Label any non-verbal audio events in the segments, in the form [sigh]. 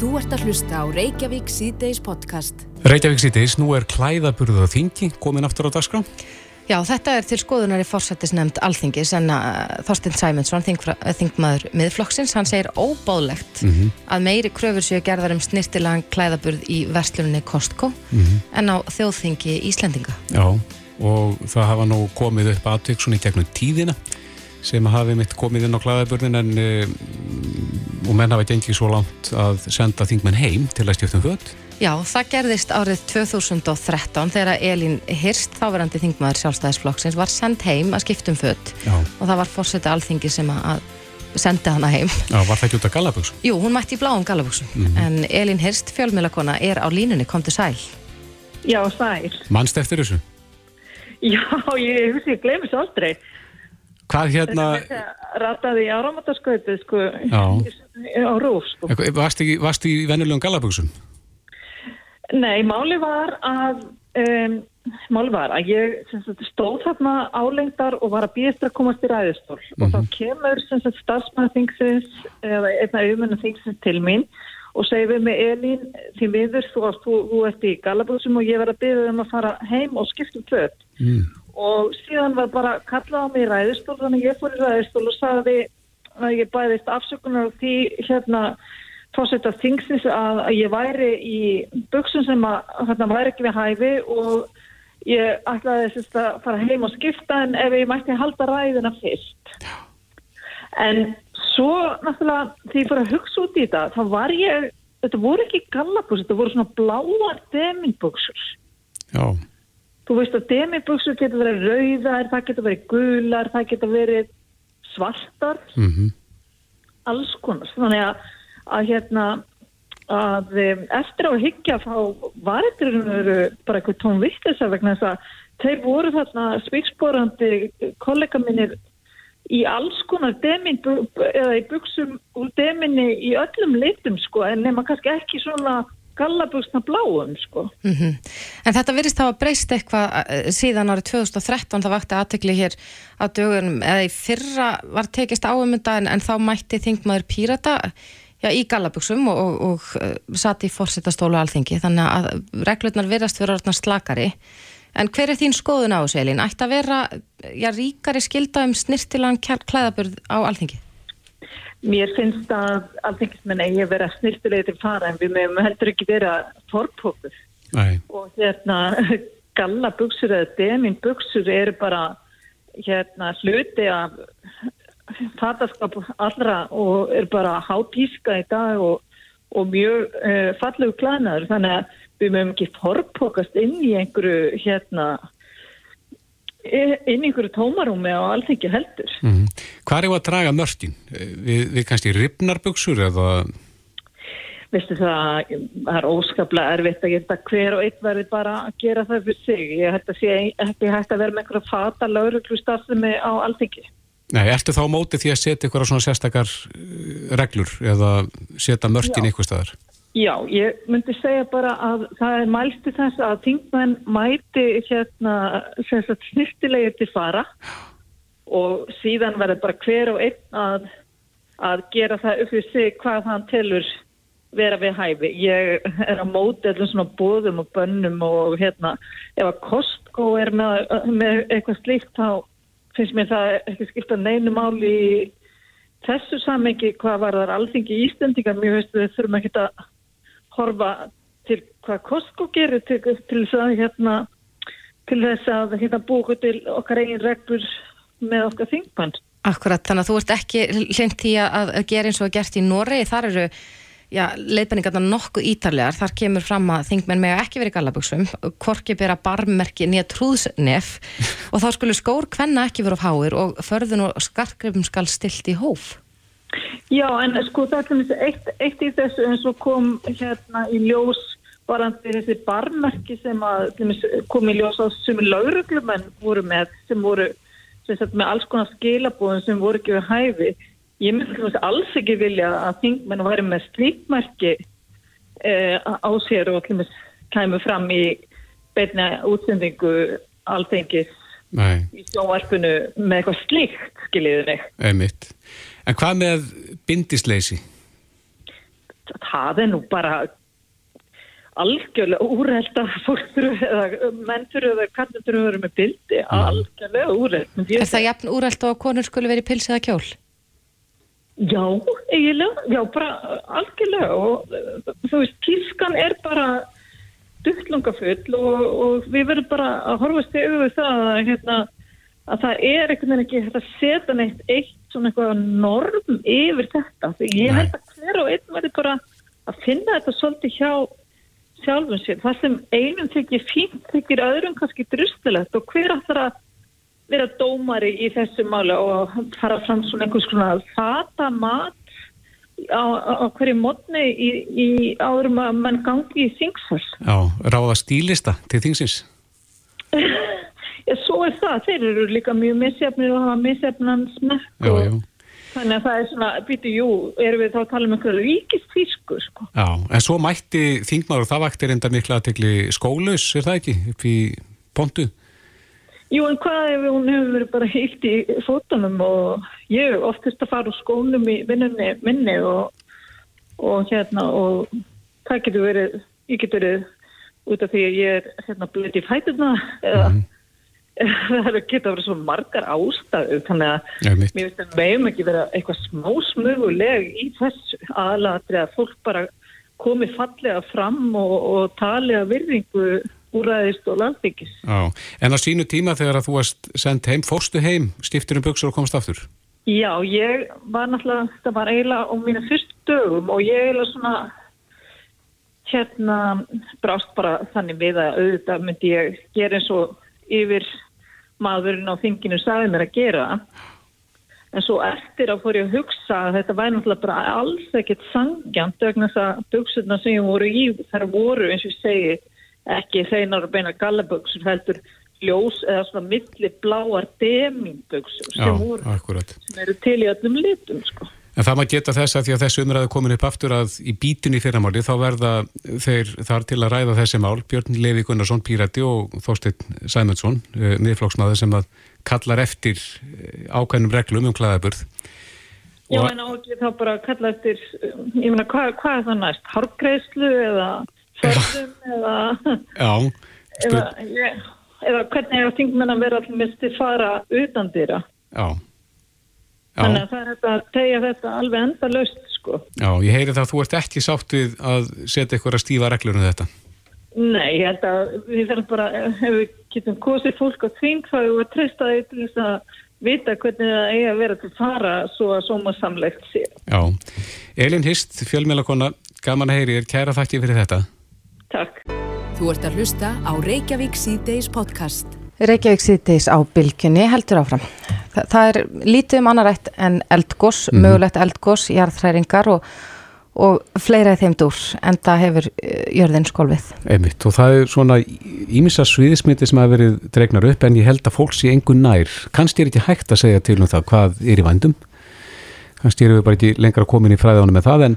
Þú ert að hlusta á Reykjavík C-Days podcast. Reykjavík C-Days, nú er klæðaburða þingi komin aftur á dagskrá. Já, þetta er til skoðunar í fórsættisnefnd Alþingis en uh, Þorstein Sæmundsson, þingmaður miðflokksins, hann segir óbáðlegt mm -hmm. að meiri kröfur séu gerðar um snirtilegan klæðaburð í versluninni Kostko mm -hmm. en á þjóðþingi Íslendinga. Já, og það hafa nú komið upp aðtök svona í tegnum tíðina sem hafi mitt komið inn á klæðaburðin en um, og menn hafa gengið svo langt að senda þingmenn heim til að stjórnum född. Já, það gerðist árið 2013 þegar Elín Hirst, þáverandi þingmaður sjálfstæðisflokksins, var sendt heim að skiptum född og það var fórseti alþingi sem að sendi hana heim. Já, var það ekki út af gallaböksum? Jú, hún mætti í bláum gallaböksum, mm -hmm. en Elín Hirst, fjölmjölakona, er á línunni, kom til sæl. Já, sæl. Mannst eftir þessu? Já, ég hef sér glemis aldrei. Hvað hérna... Rataði í áramataskautu, sko, á rúf, sko. Varst í vennulegum gallaböksum? Nei, máli var að um, máli var að ég sagt, stóð þarna álengdar og var að býðast að komast í ræðistól mm -hmm. og þá mhm. kemur stafsmæðingsins eða einna auðmennar þingsins til mín og segir við með Elín því viður þú, þú, þú ert í galabúsum og ég verði að býða um að fara heim og skiptum tvöld mm. Og síðan var bara kallað á mig í ræðistól þannig ég fór í ræðistól og sagði að ég bæðist afsökunar og því hérna fórsetta þingsins að, að ég væri í buksum sem að hérna væri ekki við hæfi og ég ætlaði þess að fara heim og skipta en ef ég mætti halda ræðina fyrst. En svo náttúrulega því ég fór að hugsa út í þetta þá var ég, þetta voru ekki gallabús, þetta voru svona bláar deminbuksur. Já. Þú veist að deminbuksur getur verið rauðar, það getur verið gular, það getur verið svartar, mm -hmm. alls konar. Þannig að að hérna að eftir á að higgja þá var eitthvað bara eitthvað tónvittisa vegna þess að þeir voru þarna spíksporandi kollega minnir í alls konar demin eða í buksum úr deminni í öllum litum sko en nema kannski ekki svona gallabugsna bláum sko. Mm -hmm. En þetta virðist þá að breyst eitthvað eh, síðan árið 2013 það vakti aðtökli hér á dögunum eða í fyrra var tekist áumynda en, en þá mætti þingmaður Pírata já, í gallabugsum og, og, og uh, satt í fórsettastólu alþengi þannig að reglurnar verðast vera orðnar slakari en hver er þín skoðun á þessu Elín? Ætti að vera já, ríkari skilda um snirtilan klæðaburð á alþengi? Mér finnst að alþengismenn eigi að vera snirtilegir til fara en við meðum heldur ekki vera forpókur og hérna [laughs] gallabugsur eða deminbugsur eru bara hérna hluti af fattaskap allra og er bara hátíska í dag og, og mjög uh, fallegu klænaður þannig að við mögum ekki forpokast inn í einhverju hérna inn í einhverju tómarúmi á allþengi heldur. Mm -hmm. Hvað er það að draga mörgin? Við, við kannski ripnarböksur eða? Vistu það, það er óskaplega erfitt að geta hver og einn verði bara að gera það fyrir sig. Ég hætti að að vera með einhverja fata lauruglu stafsumi á allþengi. Nei, ertu þá mótið því að setja á svona sérstakar eh, reglur eða setja mörkin ykkur staðar? Já, ég myndi segja bara að það er mælstu þess að þingmenn mæti hérna snirtilegir til fara og síðan verður bara hver og einn að, að gera það upp fyrir sig hvað hann telur vera við hæfi. Ég er að móti allir svona bóðum og bönnum og hérna ef að Costco er með, með eitthvað slíkt þá finnst mér það ekki skilta neinu máli í þessu samengi hvað var þar alþingi í Íslandingar mjög veist við þurfum ekki að horfa til hvað Costco gerir til, til þess að hérna til þess að hérna búið til okkar eigin reglur með okkar þingpann Akkurat, þannig að þú ert ekki hlind í að gera eins og að gert í Noregi, þar eru já, leiðbenningarna nokkuð ítarlegar. Þar kemur fram að þingmenn með ekki verið gallaböksum, korki bera barmerki nýja trúðsnef. [laughs] Og þá skulle skór hvenna ekki verið á háir og förðun og skarkrifum skal stilt í hóf Já, en sko það er eitt, eitt í þessu eins og kom hérna í ljós varandi þessi barmerki sem að kom í ljós á sem lauruglumenn voru með sem voru sem sagt, með alls konar skilabóðum sem voru ekki við hæfi Ég myndi alls ekki vilja að þingmenn væri með slíkmerki eh, á sér og kæmu fram í beina útsendingu alþengis Nei. í sjóarpunu með eitthvað slíkt, skiljiðu mig. Einmitt. En hvað með bindisleysi? það er nú bara algjörlega úrælt að fólk þurfu eða menn þurfu eða kallir þurfu að vera með bildi algjörlega úrælt Er það jafn úrælt og að konur skulle verið pils eða kjól? Já, eiginlega, já bara algjörlega. Og þú veist, tískan er bara duttlungafull og, og við verðum bara að horfast í auðvitað það að, hérna, að það er einhvern veginn ekki að setja neitt eitt svona eitthvað norm yfir þetta. Því ég held að hver og einn verður bara að finna þetta svolítið hjá sjálfum sér. Það sem einum tekir fínt tekir öðrum kannski drustilegt og hver aftur að vera dómari í þessu máli og fara fram svona einhvers konar fata mat á, á hverju mótni í, í áðurum að mann gangi í þingsfall. Já, ráða stílista til þingsins. [laughs] Já, svo er það. Þeir eru líka mjög misjafnir og hafa misjafnan smekk og þannig að það er svona, býtu, jú, erum við þá að tala um einhverju ríkistísku, sko. Já, en svo mætti þingmaður og það vakti reynda mikla aðtegli skólaus, er það ekki, upp í pontu? Jú, en hvað ef hún hefur verið bara heilt í fótunum og ég hef oftast að fara úr skónum í vinnunni minni og, og hérna og það getur verið, ég getur verið út af því að ég er hérna blöðt í fætuna eða mm. [laughs] það getur verið svo margar ástæðu þannig að mitt. mér finnst að hefum ekki verið eitthvað smá smuguleg í þessu aðlatri að fólk bara komi fallega fram og, og tali að virðingu úræðist og landbyggis. Já, en á sínu tíma þegar að þú varst sendt heim, fórstu heim, stiftur um buksur og komst aftur? Já, ég var náttúrulega, þetta var eiginlega á mínu fyrst dögum og ég eiginlega svona hérna brást bara þannig við að auðvitað myndi ég gera eins og yfir maðurinn á þinginu sagði mér að gera en svo eftir að fór ég að hugsa að þetta væri náttúrulega bara alls ekkert sangjant vegna þess að buksurna sem ég voru í þar voru eins og ég segi ekki hreinar og beina gallaböksur heldur ljós eða svona milli bláar demingböksur Já, sem, sem eru til í öllum litum sko. En það maður geta þess að því að þessu umræðu komin upp aftur að í bítunni fyrramáli þá verða þeir þar til að ræða þessi mál Björn Levi Gunnarsson, Pírati og Þorstein Sæmundsson, uh, miðflokksmaður sem að kallar eftir eh, ákveðnum reglum um klæðaburð. Já, en á ekki þá bara kalla eftir, um, ég meina, hvað, hvað er það næst? Hárgreislu eða förðum eða, Já, eða, eða hvernig er að þingmenn að vera allir misti fara utan dýra? já. Þannig að það er þetta að tegja þetta alveg enda löst, sko. já, ég heyri það að þú ert ekki sátt við að setja ykkur að stífa reglur um þetta. Nei, ég held að við verðum bara, ef við getum kosið fólk á þing, þá erum við að treysta því til þess að vita hvernig það eigi að vera til fara svo að sóma samlegt sé. Já. Elin Hist, fjölmjölakona, gaman að heyri þér, kæra þakki fyrir þetta. Takk. Þú ert að hlusta á Reykjavík C-Days podcast. Reykjavík síðdeis á bylgjunni heldur áfram. Þa, það er lítið um annarætt en eldgós, mögulegt eldgós, jarðhræringar og, og fleira í þeim dúr en það hefur eh, jörðin skólfið. Einmitt, og það er svona ímissa sviðismyndi sem hafa verið dregnar upp en ég held að fólk sé engu nær. Kannski er ekki hægt að segja til um það hvað er í vændum. Kannski erum við bara ekki lengra komin í fræðanum með það en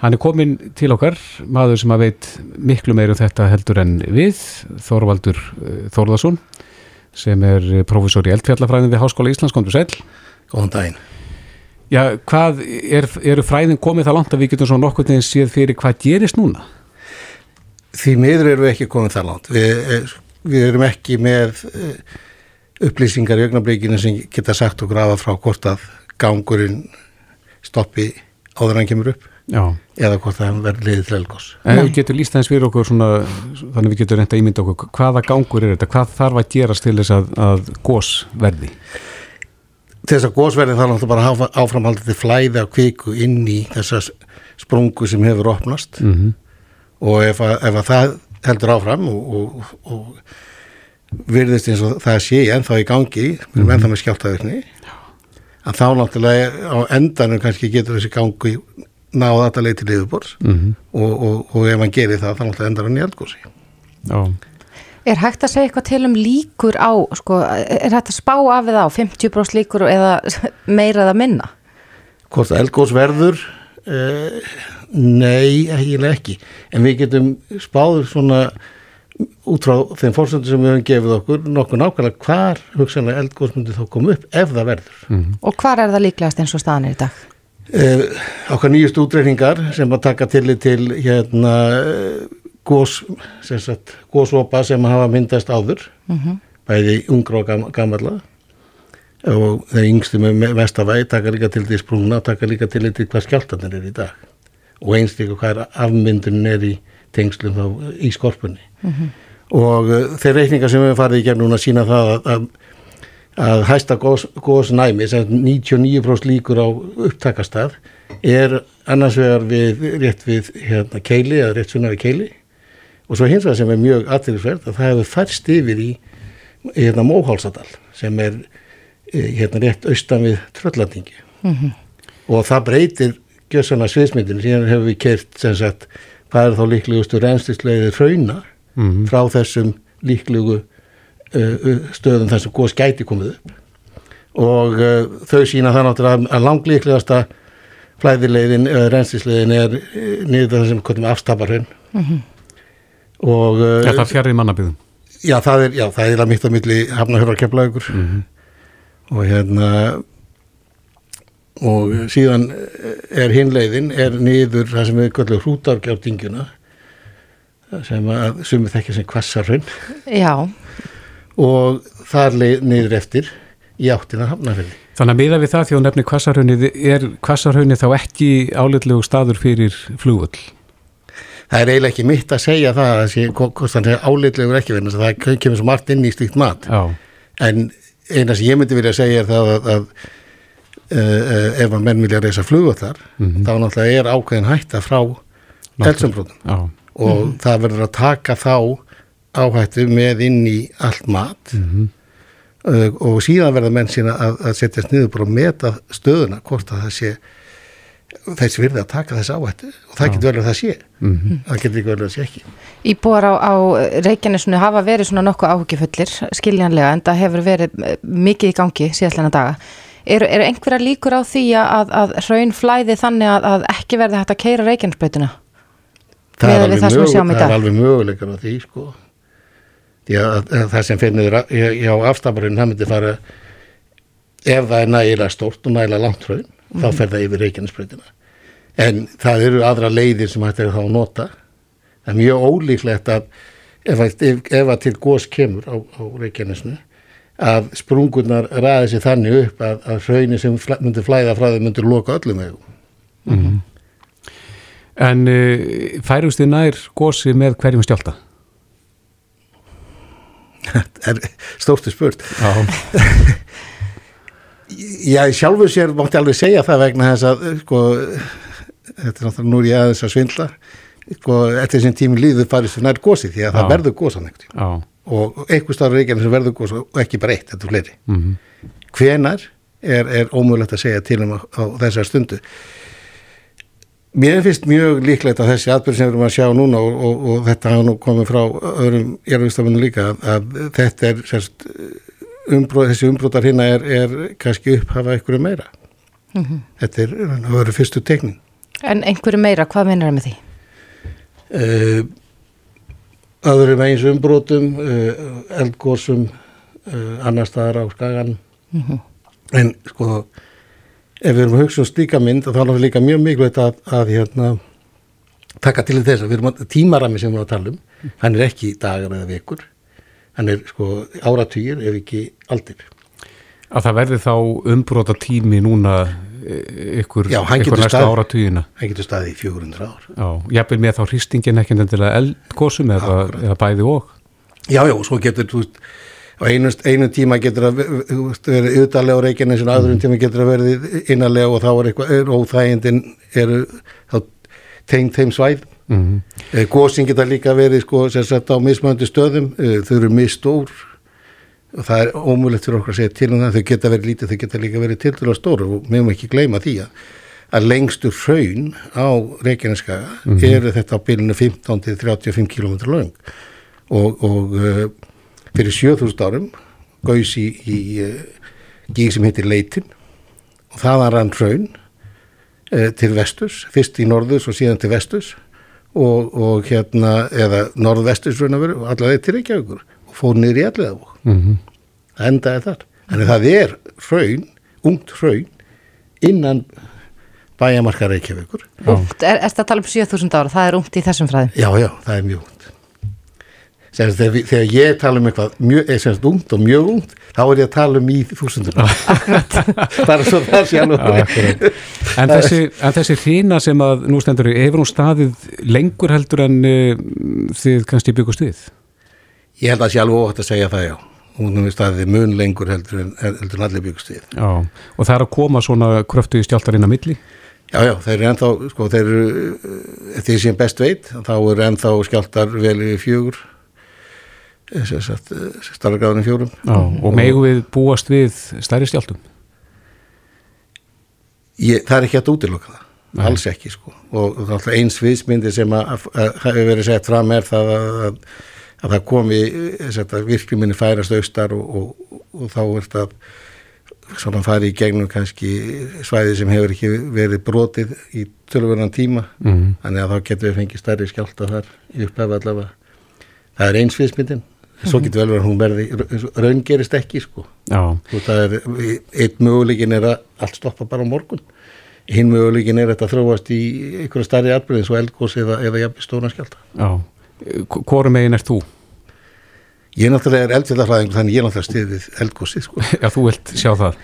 hann er komin til okkar, maður sem að veit miklu meir um þetta heldur en við, Þorvaldur eh, Þórðarsson sem er professor í eldfjallafræðin við Háskóla Íslands, komdu sæl. Góðan daginn. Já, hvað er, eru fræðin komið það langt að við getum svo nokkur neginn séð fyrir hvað gerist núna? Því miður erum við ekki komið það langt. Við, eh, við erum ekki með eh, upplýsingar í augnablikinu sem geta sagt okkur aða frá hvort að gangurinn stoppi áður hann kemur upp Já. eða hvort að hann verður liðið til elgós. En við getum líst aðeins fyrir okkur svona, þannig við getum reynda að ímynda okkur, hvaða gangur er þetta, hvað þarf að gerast til þess að, að gós verði? Til þess að gósverðin þarf náttúrulega bara að áframhaldið flæði af kviku inn í þessa sprungu sem hefur opnast Mm og ef að, ef að það heldur áfram og, og, og virðist eins og það sé ennþá í gangi, við erum ennþá með skjáltavirkni að þá náttúrulega á endanum kannski getur þessi gangi náða þetta leið til yfirbors -hmm. og, og, og ef hann gerir það þá náttúrulega endar hann í eldgósi Já, Er hægt að segja eitthvað til um líkur á, sko, er hægt að spá af við á 50% líkur eða [laughs] meira eða minna? hvort að eldgós verður uh, nei, eiginlega ekki en við getum spáður svona út frá þeim fórsöndu sem við höfum gefið okkur nokkuð nákvæmlega hvar hugsanlega eldgós myndi þá koma upp ef það verður mm Og hvar er það líklegast eins og staðan er í dag? Uh, okkar nýjust útreiningar sem að taka til til hérna gós, sem sagt, gósopa sem hafa myndast áður bæði ungra og gam, gamalla. Og þeir yngstu með vestavæg taka líka til því sprungna taka líka til því hvað skjáltanir er í dag. Og einstíku hvað er afmyndunin er í tengslum þá í skorpunni. Og uh, þeir reikningar sem við farið í gerð núna sína það að, að, að hæsta gós, gósnæmi sem 99% líkur á upptakastað er annars vegar við rétt við hérna, keili eða rétt sunna við keili. Og svo hins vegar sem er mjög aðtilsverð að það hefur færst yfir í hérna Móhálsadal sem er eh, hérna rétt austan við Tröllandingi og það breytir gjössana sviðsmyndinu síðan hefur við kert sem sagt hvað er þá líklegustu reynslisleiðir hrauna frá þessum líklegu stöðum þar sem góðs gæti komið upp. Og uh, þau sína það náttúrulega að langlíklegasta flæðilegðin, uh, reynslisleiðin er uh, niður það sem komum afstafarhraun og uh, Er það fjarrið mannabíðum? Já, það er, já, það er að mitt á milli hafnahjörðar keflaugur og hérna og síðan er hinleiðin er niður það sem við kallum hrútargjártinguna sem að sumið þekkja sem kvassarhraun Já, og þar leið niður eftir í áttina hafnafjörði. Þannig að miða við það því að nefni kvassarhaunnið er kvassarhaunnið þá ekki áleitlegu staður fyrir flugvöll? Það er eiginlega ekki mitt að segja það að hann er álitlegur ekki verðin það kemur svo margt inn í slíkt mat. Já, en eina sem ég myndi vilja segja er það að, að uh, ef að menn vilja reysa flugvöllar þá náttúrulega er ákveðin hætta frá telsumbrotum já, og það verður að taka þá áhættu með inn í allt mat. Uh, og síðan verða menn sína að, að setjast niður bara og meta stöðuna hvort að það sé þessi virði að taka þessi áhættu. Og það getur vel að það sé. Það getur ekki vel að það sé ekki. Íbúar á, á Reykjanesunu hafa verið svona nokkuð áhugifullir, skiljanlega, en það hefur verið eh, mikið í gangi síðastlega daga. Eru er einhverja líkur á því að, að hraun flæði þannig að, að ekki verði hægt að keira Reykjanesbreytuna? það er, er alveg möguleikar á því sko. Því að, að það sem finnir hjá afstafurinn það myndi fara ef það er nægilega stórt og nægilega langt hraun þá Mhm. fer það yfir Reykjanesbreytina en það eru aðra leiðir sem hægt er þá að nota það er mjög ólíklegt að ef, ef, ef að til gós kemur á, á Reykjanesnu að sprungurnar ræði sér þannig upp að, að hraunir sem flæ, myndir flæða frá þeim myndir loka öllum eigum En uh, færust þið nær gósi með hverjum stjálta? [laughs] er stórtu spurt. Já, [laughs] Já, sjálfur sér mátti alveg segja það vegna þess að sko, þetta er náttúrulega nú ég aðeins að svindla sko, eftir þessum tími líður farið svo nær gósi því að það Já. verður gósan og einhver starf reykjarnir sem verður gósa og ekki bara eitt, þetta er fleiri. Mhm, hvenar er, er ómögulegt að segja til um á, á þessar stundu Mér finnst mjög líklegt að þessi atbyrð sem við erum að sjá núna og, og, og þetta hafa nú komið frá öðrum jærfistafinu líka að, þetta er sérst, umbróð, þessi umbrótar hérna er, er kannski upphafa einhverju meira. Þetta er það verður fyrstu teknin. En einhverju meira, hvað meinar það með því? Uh, öðrum eins umbrótum, uh, eldgósum, uh, annar staðar á skagan. En sko, ef við erum að hugsa um slíka mynd, þá er það líka mjög mikilvægt að, að hérna, taka til þess að við erum að, tímarami sem við erum að tala um, hann er ekki dagar eða vikur, hann er sko áratugir ef ekki aldir. að það verði þá umbróta tími núna eh, ykkur, Já, hann ykkur næsta áratugina. Það getur staðið í 400 ár. Já, jafnvel með þá hristingin ekki endilega eldgósum eða, eða bæði og. Já, já, og svo getur, þú veist, á einu, einu tíma getur að verið auðarlega á reikinu en öðrum tíma getur að verið innarlega og þá er eitthvað, óþægindin eru þá tengd þeim svæð. Mm -hmm. Eh, Gósin geta líka verið sko sem sagt á mismöndi stöðum, eh, þau eru misstór. Og það er ómulegt fyrir okkur að segja til um það, þau geta verið lítið, þau geta líka verið til að stóra og mér má ekki gleyma því að, að lengstur hraun á Reykjaneskaga eru þetta á bylunu 15 til 35 km lang og, og uh, fyrir 7000 árum gaus í, í uh, gíg sem heitir Leitin. Og þaðan rann hraun uh, til vesturs, fyrst í norðus og síðan til vesturs. Og, og hérna, eða norðvestus raun að vera, og allavega til Reykjavíkur. Og fór niður í allega Mm það endaði þar. Að það er hraun, ungt hraun innan bæjamarka Reykjavíkur. Ungt, er, er þetta að tala um 7000 ára, það er ungt í þessum fræðum? Já, já, það er mjög þegar, þegar ég tala um eitthvað mjög, eh, sem sagt ungt og mjög ungt, þá er ég að tala um í þúsundur. [laughs] Bara svo það sé alveg. En þessi, þessi hrína sem að nú stendur, hefur hún staðið lengur heldur en uh, þið kannski byggust við? Ég held að sé alveg óhætt að segja það, já. Hún er staðið mun lengur heldur en, heldur en allir byggust við. Já, og það er að koma svona kröftu í stjáltar inn að milli? Já, já, þeir eru ennþá, sko, þeir eru, eh, því sem best veit, þá eru ennþá skjáltar vel í fjögur, starfgráðin fjórum. Já, og megum við búast við stærri stjáltum? Ég, það er ekki að útiloka það, Nei. alls ekki, sko. Og eins viðsmyndi sem að, hafi verið sett fram er það að, að, að það komi, virkli minni færast austar og, og, og þá er það svona farið í gegnum kannski svæði sem hefur ekki verið brotið í tölvörðan tíma Mm. þannig að þá getum við fengið stærri skjálta þar í upphafi allavega það er eins viðsmyndin svo getur vel verið að hún verði raun gerist ekki sko og er, einn möguleikin er að allt stoppa bara á morgun hinn möguleikin er að þetta þróast í einhverja stærri atbyrðin svo eldgós eða, eða jafnir stóna skjálta já. Hvorum megin er þú? ég náttúrulega er eldfjallafræðing þannig ég náttúrulega stiðið eldgósið sko [laughs] Já, þú vilt sjá það.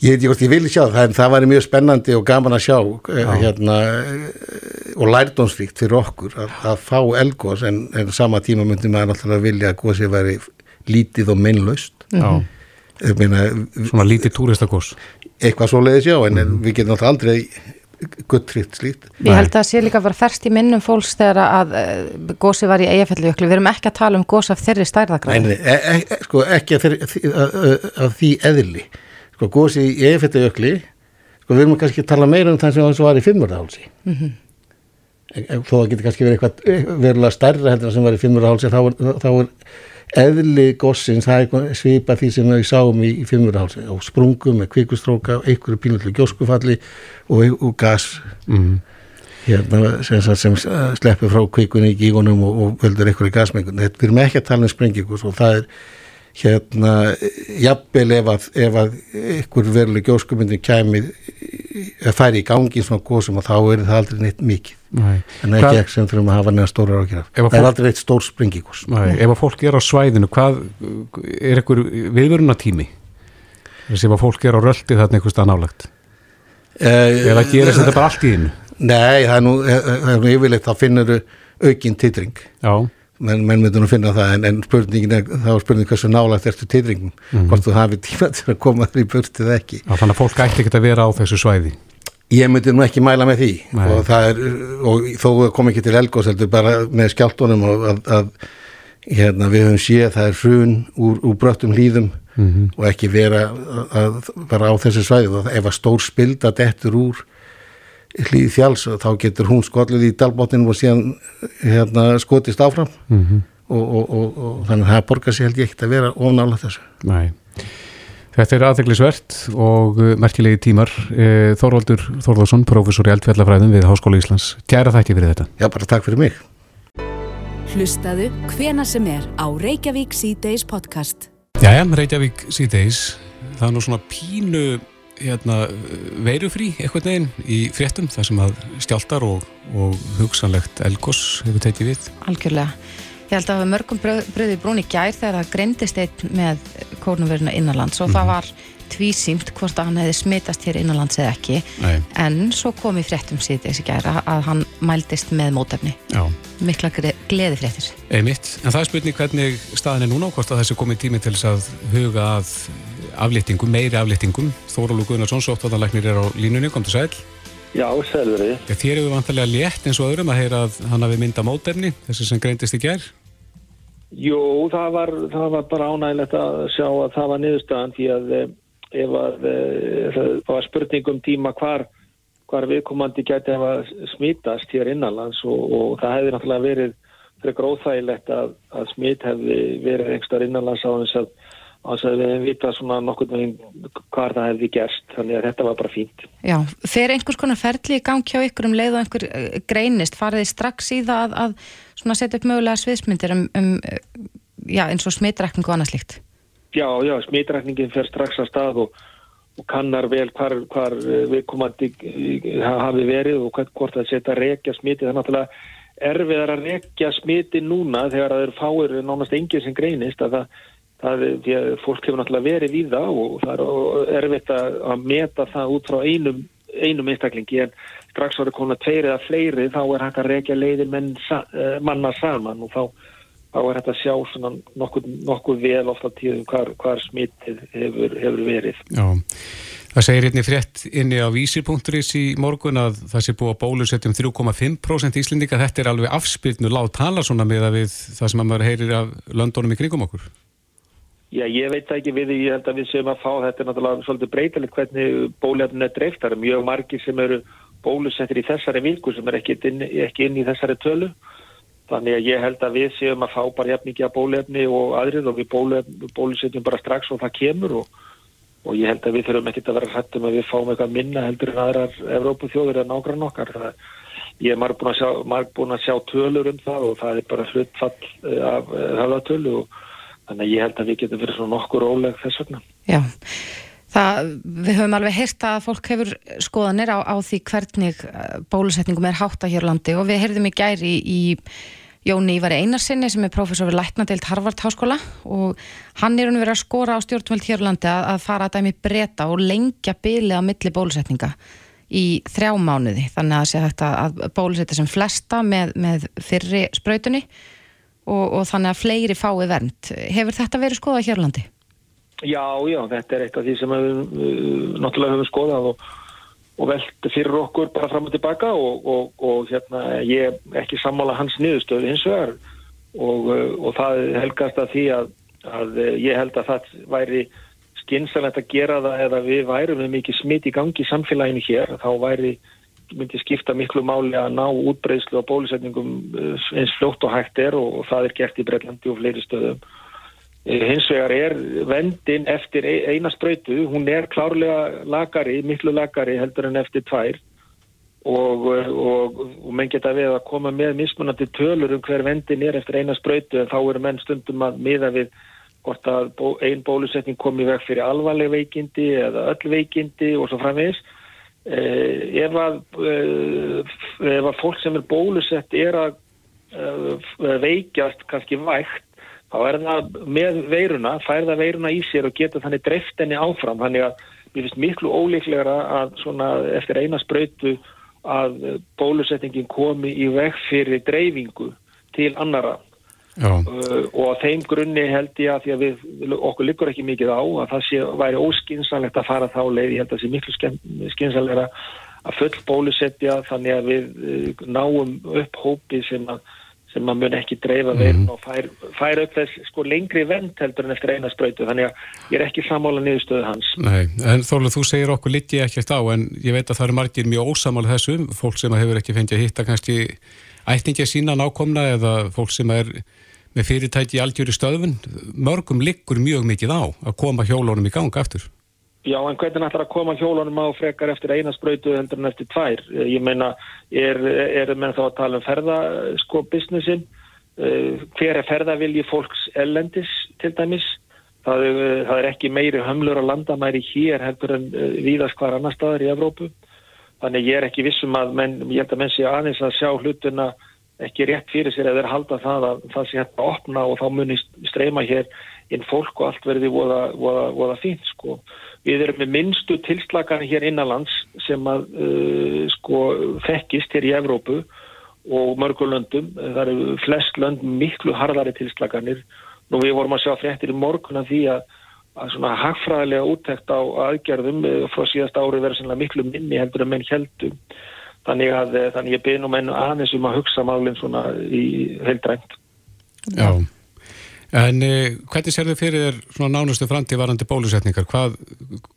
Ég veit ekki hvort ég vilja sjá það, en það væri mjög spennandi og gaman að sjá uh, hérna, uh, og lærdómsvíkt fyrir okkur að, að fá elgós en, en sama tíma myndi maður náttúrulega vilja að gósið væri lítið og minnlaust. Já, Ég meina, svona lítið túristakos. eitthvað svo leiðis já, en, en við getum náttúrulega aldrei guttrikt slíkt. Ég held að það sé líka bara ferst í minnum fólks þegar að uh, gósi var í eigafelljökli. Við erum ekki að tala um gós af þeirri Nei, stærðagráð. nei, e, e, sko ekki að, þeir, að, að, að því eðli. Sko gósið í eifettujökli, sko við erum kannski að tala meira um það sem það var í fimmurahálsi. Mm -hmm. Þó það getur kannski verið eitthvað eh, verulega stærra heldur sem var í fimmurahálsi, þá, þá er eðli gósins, það er svipa því sem við sáum í, í fimmurahálsi og sprungum með kvikustróka, einhverju pínullu gjóskufalli og, og gas Mm. hérna, sem, sem uh, sleppur frá kvikunni í gígunum og, og völdur einhverju gasmengun. Við erum ekki að tala um sprengingus og það er hérna jafnvel ef að, ef að einhver veruleg gjóskumyndin kæmi að færi í gangi svona gósum og þá er það aldrei neitt mikið. Nei. En ekki ekki sem þurfum að hafa neða stóra að Það er aldrei neitt stór sprengingus. Nei, ef að fólk er á svæðinu, hvað er einhver viðvörunatími? Ef að fólk er á röldi þarna einhvers stað nálagt. Eh, Eða gerist þetta bara allt í einu? Nei, það er nú, eh, það er nú yfirleitt þá finnur aukinn titring. Já, menn, menn myndur nú finna það en, en spurningin er, þá er spurning hversu nálægt ertu titringum, hvort þú hafi tíma til að koma þér í burtið eða ekki já þannig að fólk ætti ekki að vera á þessu svæði. ég myndi nú ekki mæla með því Nei. og það er, og þó kom ekki til elgós heldur bara með skjáltunum og að, að hérna, við höfum séð það er hrun úr, úr bröttum hlýðum Mhm. og ekki vera að, að, bara á þessu svæði og ef að stór spilda dettur úr hlýð fjáls þá getur hún skollið í dalbóttinum og síðan hérna, skotist áfram Mm og, og, og, og þannig að það borgar sér held ég ekkert að vera ofnála þessu. Nei. Þetta er aðteglisvert og uh, merkilegi tímar. Eh, Þorvaldur Þorðarsson, professor í eldfjallafræðum við Háskóla Íslands. Kæra þætti fyrir þetta. Já, bara takk fyrir mig. Hlustaðu hvena sem er á Reykjavík C-Days podcast. Jæja, Reykjavík síðdeis. Það er nú svona pínu hérna, veirufrí eitthvað neginn í fréttum þar sem að stjáltar og, og hugsanlegt elgos hefur tekið við. Algjörlega. Ég held að það var mörgum bröði brún í gær þegar það greindist einn með kórnumveruna innanlands og það var tvísýmt hvort að hann hefði smitast hér innanlands eða ekki Nei, en svo kom í fréttum síðan gær að, að hann mældist með mótefni já, mikla gleði fréttir einmitt. En það er spurning hvernig staðan er núna og hvort að þessi komið tími til þess að huga að aflýtingum, meiri aflýtingum. Þórólu Guðnarsson, sóttvartanlæknir er á línunni, kom til sæl. Já, selveri. Já, þér hefur vantarlega létt eins og öðrum að heyra að hann hafi mynda mótefni, þessi sem greindist í gær. Jú, það var, það var bara ánægilegt að sjá að það var niðurstaðan því að eh, ef að eh, það var spurning um tíma hvar, hvar viðkomandi gæti hefa smítast hér innanlands og, og það hefði náttúrulega verið fyrir gróðþægilegt að, að smít hefði verið einhverstaðar innanlands á þess að á þess að við hefum vita svona nokkurn veginn hvar það hefði gerst þannig að þetta var bara fínt. Já, fer einhvers konar ferli í gang hjá ykkur um leið og einhver eh, greinist, farið þið strax í það að, að svona setja upp mögulega sviðsmyndir um, um eh, já, eins og smitrækning og annað slíkt Já, já, smitrækningin fer strax að stað og, og kannar vel hvar, hvar viðkomandi hafi verið og hvort það setja að rekja smiti. Það er náttúrulega erfiðar að rekja smiti núna þegar það eru fáir nánast engið sem greinist að það, það er því að fólk hefur náttúrulega verið í það og það er erfitt að, meta það út frá einum, einum einstaklingi en strax voru konar tveir eða fleiri þá er hægt að rekja leiðir menn, manna saman og þá þá er þetta að sjá svona nokkuð, nokkuð vel ofta tíðum hvar, hvar smittið hefur, hefur verið. Já, það segir einni frétt inni á vísir.is í morgun að það sé búið að bólusetjum 3,5% íslendinga. Þetta er alveg afspilnu lág tala svona með að við það sem að maður heyrir af löndunum í kringum okkur. Já, ég veit ekki við, ég held að við séum að fá þetta er náttúrulega svolítið breytilegt hvernig bólefnin er dreift. Það eru mjög margir sem eru bólusettir í þessari vilku sem er ekki inn, ekki inn í þessari tölu Þannig að ég held að við séum að fá bara jafn mikið að bólefni og aðrið og við bólusetjum bara strax og það kemur og, og ég held að við þurfum ekki að vera hrættum að við fáum eitthvað minna heldur en aðrar Evrópu þjóður en ágrann okkar. Það, ég er marg búin, að sjá tölur um það og það er bara hlutfall eh, af höfðatölu og þannig að ég held að við getum verið svona nokkur óleg þess vegna. Já. Það, við höfum alveg heyrt að fólk hefur skoðanir á, á því hvernig eh, bólusetningum er hátt að hér landi og við heyrðum í gæri í, í Jóni Ívari Einarsinni sem er professor við Læknadeild Harvard Háskóla og hann er verið að skora á stjórnvöld Hjörlandi að, að fara að dæmi breyta og lengja bylið á milli bólusetninga í þrjá mánuði þannig að það sé hægt að bólusetja sem flesta með, með fyrri spröytunni og, og þannig að fleiri fái vernd. Hefur þetta verið skoðað Hjörlandi? Já, já, þetta er eitt af því sem við náttúrulega höfum skoðað og og velt fyrir okkur bara fram og tilbaka og, og, hérna ég ekki sammála hans niðurstöðu hins vegar og, það helgast að því að, að ég held að það væri skynsalegt að gera það eða við værum með mikið smitt í gangi í samfélaginu hér þá væri myndi skipta miklu máli að ná útbreyslu og bólusetningum eh, eins fljótt og hægt er og það er gert í Breitlandi og fleiri stöðum Eh, hins vegar er vendin eftir eina spröytu, hún er klárlega lagari, miklu lagari heldur en eftir tvær og, og, og menn geta við að koma með mismunandi tölur um hver vendin er eftir eina spröytu en þá eru menn stundum að miða við hvort að einn bólusetning komi veg fyrir alvarleg veikindi eða öll veikindi og svo framvegis. Eh, ef, að, eh, ef að fólk sem er bólusett er að eh, veikjast kannski vægt þá er það með veiruna, færða veiruna í sér og geta þannig dreift henni áfram. Þannig að mér finnst miklu ólíklegra að svona eftir eina spröytu að bólusetningin komi í veg fyrir dreifingu til annara. Uh, og á þeim grunni held ég að því að við, okkur liggur ekki mikið á að það sé, væri óskinsanlegt að fara þá leið, ég held að það sé miklu skinsanlegra að full bólusetja þannig að við uh, náum upp hópi sem að sem maður mun ekki dreifa mm. veirun og fær, fær upp þess sko lengri vend heldur en eftir eina spröytu þannig að ég er ekki samála niðurstöðu hans. Nei, en Þólu þú segir okkur liti ekkert á en ég veit að það eru margir mjög ósamála þessu fólk sem hefur ekki fengið að hitta kannski ættingja sína nákomna eða fólk sem er með fyrirtæki í algjöru stöðun mörgum liggur mjög mikið á að koma hjólónum í gang aftur Já, en hvernig ætlar að koma hjólunum á frekar eftir eina spröytu heldur en eftir tvær? Ég meina, er, er menn þá að tala um ferðasko businessin? Uh, hver er ferðavilji fólks ellendis til dæmis? Það, uh, það er ekki meiri hömlur að landa mæri hér heldur en uh, víðast hvar annar staðar í Evrópu. Þannig ég er ekki vissum að menn, ég held að menn sé aðeins að sjá hlutuna ekki rétt fyrir sér eða halda það að það sé hægt að opna og þá munist streyma hér inn fólk og allt verði voða, voða, voða fínt sko. Við erum með minnstu tilslagan hér innanlands sem að uh, sko þekkist hér í Evrópu og mörgulöndum. Það eru flest lönd miklu harðari tilslaganir. Nú við vorum að sjá fréttir í morgun að því að, að svona hagfræðilega úttekt á aðgerðum uh, frá síðast ári verður miklu minni heldur en menn heldum. Þannig að uh, þannig ég byrjum enn aðeins um að hugsa málinn svona í heildrænt. Já. En eh, hvernig sér þau fyrir svona nánustu framtíðvarandi bólusetningar? Hvað,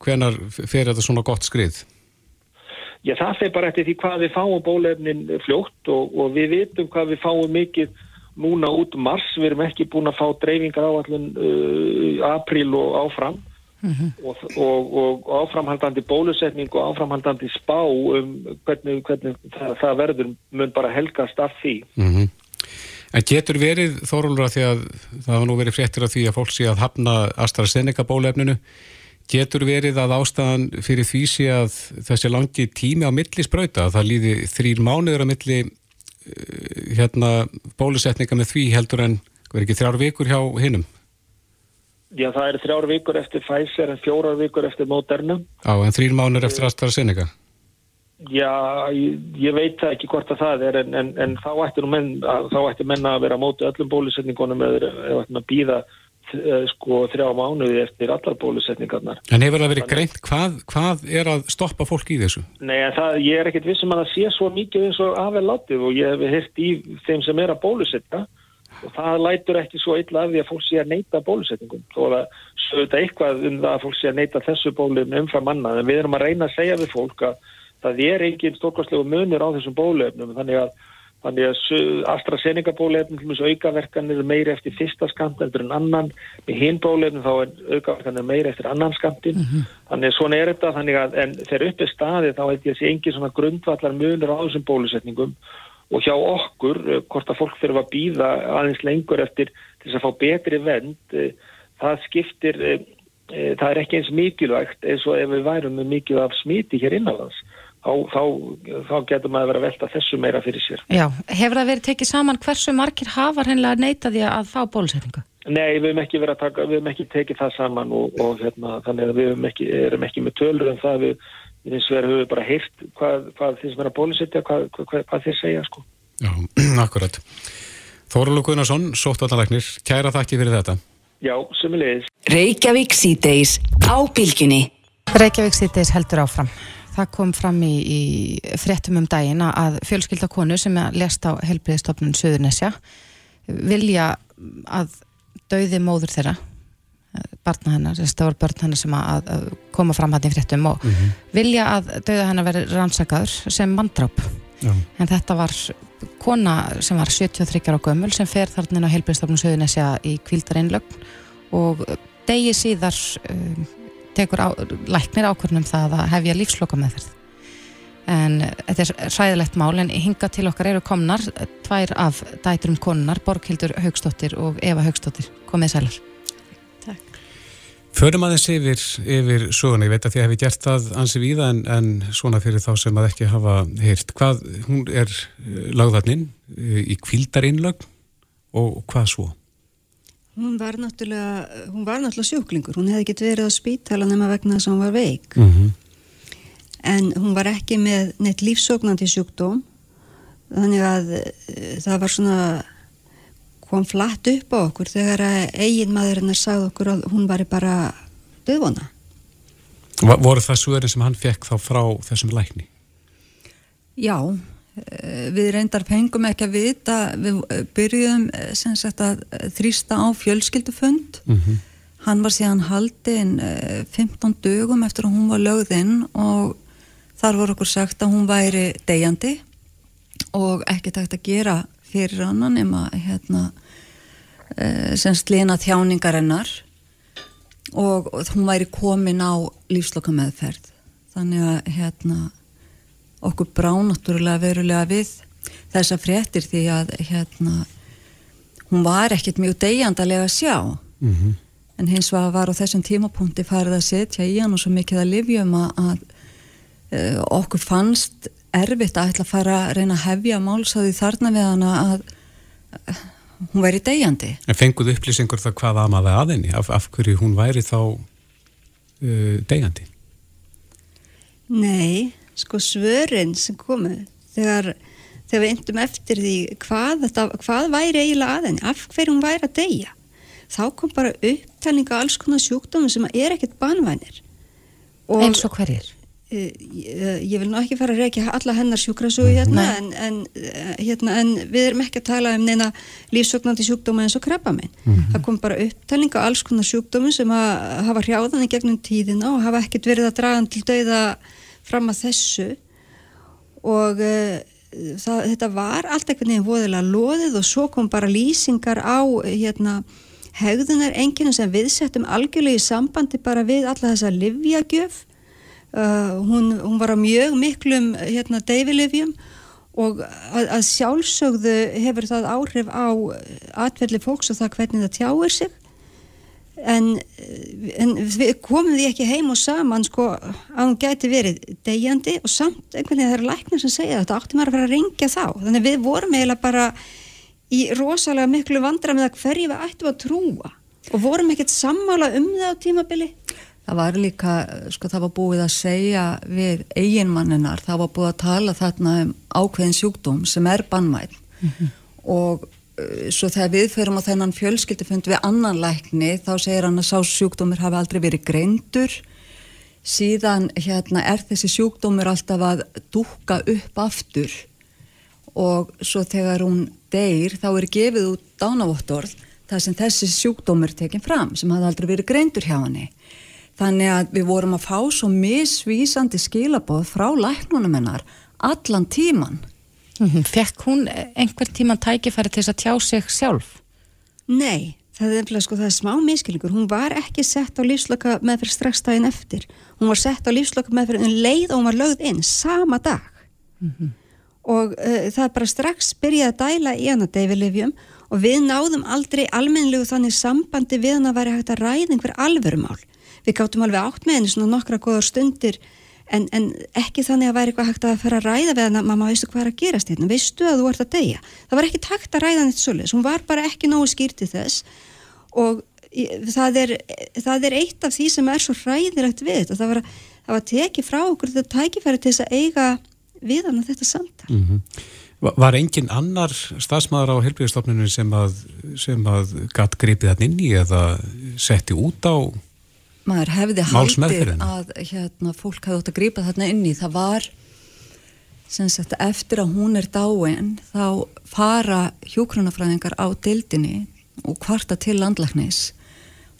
hvenar fyrir þetta svona gott skrið? Já, það fyrir bara eftir því hvað við fáum bólefnin fljótt og, og við vitum hvað við fáum mikið núna út mars. Við erum ekki búin að fá dreifingar á allin uh, april og áfram mm -hmm. og, og, og áframhaldandi bólusetning og áframhaldandi spá um hvernig, hvernig það, það verður mun bara helgast af því. Mhm. Mm En getur verið, Þórólur, að því að það hafa nú verið fréttir af því að fólk sé að hafna AstraZeneca bólefninu, Getur verið að ástæðan fyrir því sé að þessi langi tími á milli spröyta, að það líði þrýr mánuður á milli uh, hérna bólusetninga með því heldur en verður ekki þrjár vikur hjá hinnum? Já, það er þrjár vikur eftir Pfizer en fjórar vikur eftir Moderna. Já, en þrýr mánuður eftir AstraZeneca? Já, ég, ég veit ekki hvort að það er en, en, en þá menn, menna að vera á móti öllum bólusetningunum eða ættir að býða Eh, sko þrjá mánuði eftir allar bólusetningarnar. En hefur það verið greint hvað, hvað er að stoppa fólk í þessu? Nei, það, ég er ekkert vissum að það sé svo mikið eins og afvel látið og ég hef hirt í þeim sem er að bólusetna og það lætur ekki svo illa af því að fólk sé að neyta bólusetningum og það sögða eitthvað um það að fólk sé að neyta þessu bólum umfram manna en við erum að reyna að segja við fólk að það er engin stórkvæmslegu munir á þessum bólefnum þannig að Þannig að AstraZeneca bólefnum aukaverkanir er meiri eftir fyrsta skamt eftir en annan. Með hinn bólefnum þá er aukaverkanir meiri eftir annan skamtin. Mm -hmm. Þannig að svona er þetta. Þannig að þegar upp er staðið þá að sé engin svona grundvallar munur á þessum bólusetningum og hjá okkur, eh, hvort að fólk fyrir að býða aðeins lengur eftir þess að fá betri vend, eh, það skiptir, eh, það er ekki eins mikilvægt eins og ef við værum með mikið af smiti hér innanlands þá, þá, þá getur maður að velta þessu meira fyrir sér. Já, hefur það verið tekið saman hversu margir hafar hennilega neytaði að fá bólusetningu? Nei, við hefum ekki taka, við hefum ekki tekið það saman og, og hérna, þannig að við ekki, erum ekki með tölur en um það við, eins og verðum við bara heyrt hvað, hvað þeir sem er að bólusetja, hvað, hvað, hvað þeir segja sko. Já, [clears throat] akkurat. Þóralu Gunnarsson, sóttvallalæknir, kæra þakki fyrir þetta. Já, sumulegis. Reykjavík síðdeis á bylginni. Reykjavík síðdeis heldur áfram. Það kom fram í, í fréttum um daginn að fjölskyldakonu sem lest á helbriðstofnun Suðurnesja vilja að dauði móður þeirra barna hennar, þetta voru börn hennar sem að, að koma fram hann í fréttum og mm -hmm. vilja að dauða hennar veri rannsakaður sem manndráp. En þetta var kona sem var 73 ára gömul sem fer þarna á helbriðstofnun Suðurnesja í kvildareinlögn og degi síðar um, tekur á, læknir ákvörnum það að hefja lífsloka með þess en þetta er ræðilegt mál en hinga til okkar eru komnar tvær af dæturum konunar Borghildur Haugstóttir og Eva Haugstóttir komið sælar Förum aðeins yfir, yfir söguna, ég veit að þið hefði gert það ansi víða en, en svona fyrir þá sem að ekki hafa heyrt, hvað hún er eh, lagðarninn eh, í kvildarínlögn og hvað svo? Hún var náttúrulega, hún var náttúrulega sjúklingur, hún hefði getið verið á spítala nema vegna þess að hún var veik. Mm -hmm. En hún var ekki með neitt lífsóknandi sjúkdóm, þannig að uh, það var svona, kom flatt upp á okkur þegar eigin maðurinn sagði okkur að hún var bara döðvona. Voru það svörin sem hann fekk þá frá þessum lækni? Já, Eh, við reyndar fengum ekki að vita við eh, byrjuðum eh, sagt, að þrýsta á fjölskyldufönd mm -hmm. hann var síðan haldinn 15 dögum eftir að hún var lögðinn og þar voru okkur sagt að hún væri degjandi og ekki takt að gera fyrir hann nema hérna, sem slina þjáningarinnar og, og hún væri komin á lífsloka meðferð þannig að hérna okkur bránáttúrulega verulega við þessa fréttir því að hérna hún var ekkert mjög degjandalega að sjá mm -hmm. en hins var, var á þessum tímapunkti farið að setja í hann og svo mikið að livjum að, að uh, okkur fannst erfitt að ætla að fara að reyna að hefja málsaði þarna við hann að hún væri degjandi En fenguð upplýsingur það hvað amaði aðinni af, af hverju hún væri þá uh, degjandi? Nei sko svörin sem komu þegar, þegar við endum eftir því hvað, þetta, hvað væri eiginlega aðeins, af hverjum væri að deyja þá kom bara upptælinga alls konar sjúkdómi sem er ekkert banvænir og, eins og hverjir? Ég, ég vil ná ekki fara að reykja alla hennar sjúkrasúi hérna en, en, hérna en við erum ekki að tala um neina lífsögnandi sjúkdóma eins og krabba minn. Mm -hmm. Það kom bara upptælinga alls konar sjúkdómi sem að hafa hrjáðan í gegnum tíðina og hafa ekkert verið að draga til dauða fram að þessu og uh, það, þetta var allt ekkert nefn voðilega loðið og svo kom bara lýsingar á hérna hegðunar enginu sem viðsettum algjörlega í sambandi bara við alla þessa livjagjöf uh, hún, hún var á mjög miklum hérna deyfilivjum og að, að sjálfsögðu hefur það áhrif á atverðli fólks og það hvernig það tjáir sig. En, en við komum því ekki heim og saman sko að hún gæti verið degjandi og samt einhvern veginn það eru læknir sem segja þetta átti maður að fara að ringja þá. Þannig við vorum eiginlega bara í rosalega miklu vandra með að hverju við ættum að trúa og vorum ekkert sammála um það á tímabili Það var líka, sko það var búið að segja við eiginmanninar, það var búið að tala þarna um ákveðin sjúkdóm sem er bannmæl mm -hmm. og uh, svo þegar við ferum á þennan fjölskyldufund við annan lækni þá segir hann að sá sjúkdómur hafi aldrei verið greindur. Síðan hérna er þessi sjúkdómur alltaf að dúka upp aftur. Og svo þegar hún deyr þá er gefið út dánavottorð þar sem þessi sjúkdómur tekinn fram sem hafi aldrei verið greindur hjá henni Þannig að við vorum að fá svo misvísandi skilaboð frá læknunum hennar allan tíman. -hmm. Fekk hún einhver tíman tækifæri til þess að tjá sig sjálf? Nei, það er, sko, það er smá miskilningur. Hún var ekki sett á lífslöka meðferð strax daginn eftir. Hún var sett á lífslöka meðferð en leið og hún var lögð inn sama dag. Mm -hmm. Og uh, það bara strax byrjaði að dæla í hana deyfilifjum og við náðum aldrei almennlegu þannig sambandi við hann að vera hægt að ræða einhver alvörumál við gáttum alveg átt með henni svona nokkra góðar stundir. En, en ekki þannig að væri eitthvað hægt að fara að ræða við hann að mamma veistu hvað er að gerast hérna, veistu að þú ert að deyja? Það var ekki takt að ræða hann eitt svolítið hún var bara ekki nógu skýrti þess. Og það er, það er eitt af því sem er svo ræðilegt við þetta, það var, það var tekið frá okkur þetta tækifæri til þess að eiga við hann að þetta samtal. Mm -hmm. Var engin annar stafsmæðar á helbíðastofnunum sem að, að gatt gripið hann inn í eða setti út á maður hefði haldið að hérna, fólk hefði átt að grípa þarna inn í. Það var sagt, eftir að hún er dáin þá fara hjókrunafræðingar á dildinni og kvarta til landlæknis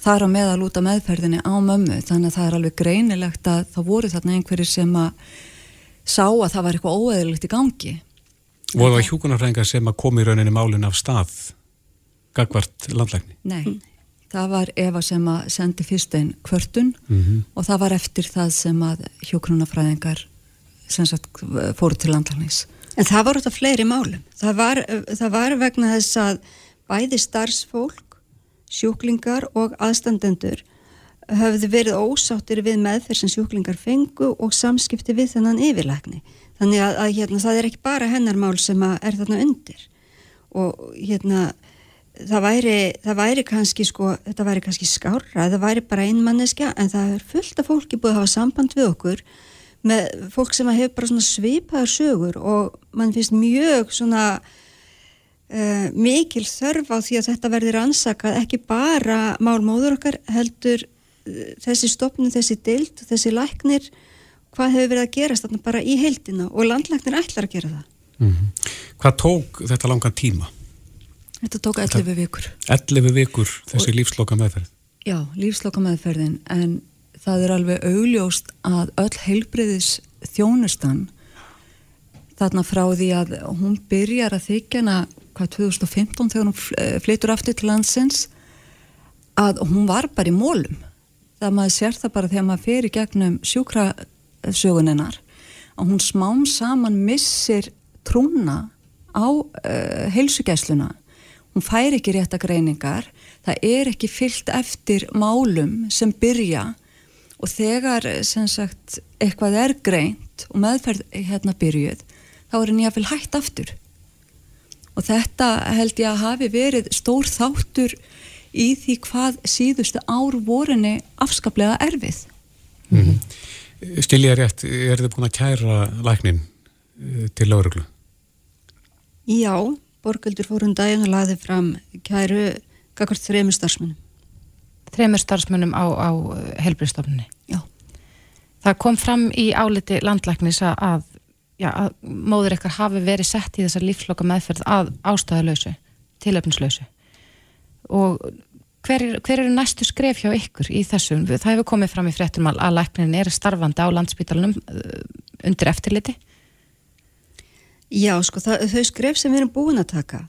þar á meðal út af meðferðinni á mömmu. Þannig að það er alveg greinilegt að það voru þarna einhverjir sem að sá að það var eitthvað óeðlilegt í gangi. Voru það hjókrunafræðingar sem að komi í rauninni málun af stað gagvart landlækni? Nei það var Eva sem að sendi fyrst einn kvörtun mm -hmm. og það var eftir það sem að hjókrunafræðingar sem sagt fóru til landlægnis. En það var þetta fleiri málum. Það var, það var vegna þess að bæði starfsfólk, sjúklingar og aðstandendur höfðu verið ósáttir við meðferð sem sjúklingar fengu og samskipti við þennan yfirlækni. Þannig að, að hérna, það er ekki bara hennarmál sem er þarna undir og hérna það væri, það væri kannski sko, þetta væri kannski skára, það væri bara einmanniska en það er fullt af fólki búið að hafa samband við okkur með fólk sem hefur bara svona svipaður sögur og mann finnst mjög svona uh, mikil þörf á því að þetta verður ansakað ekki bara málmóður okkar heldur uh, þessi stopnum, þessi dild, þessi læknir hvað hefur verið að gerast þarna bara í heildina og landlæknir ætlar að gera það mm -hmm. Hvað tók þetta langan tíma? Þetta tók 11 vikur. 11 vikur þessi lífsloka meðferð? Já, lífsloka meðferðin en það er alveg augljóst að öll heilbriðis þjónustan þarna frá því að hún byrjar að þykjana hvað 2015 þegar hún eh, flytur aftur til landsins að hún var bara í mólum. Það maður sér það bara þegar maður fer í gegnum sjúkrasöguninnar að hún smám saman missir trúna á uh, heilsugæsluna hún fær ekki rétta greiningar, það er ekki fyllt eftir málum sem byrja og þegar sem sagt eitthvað er greint og meðferð hérna byrjuð, þá er henni að fylg hægt aftur. Og þetta held ég að hafi verið stór þáttur í því hvað síðustu ár vorinni afskaplega erfið. Mm -hmm. Stilja rétt, er þið búin að kæra læknin eh, til lauruglu? Já, Borgöldur fórum daginn og laði fram kæru kakart þremur starfsmunum. Þremur starfsmunum á, á uh, helbriðstofnunni? Já. Það kom fram í áliti landlæknis að, já, að móður eitthvað hafi verið sett í þessa lífsloka meðferð að ástæðalösu, tilöfnislösu. Og hver, hver eru næstu skref hjá ykkur í þessum? Það hefur komið fram í fréttum að læknin er starfandi á landsbytalunum uh, undir eftirliti. Já, sko, það, þau skref sem við erum búin að taka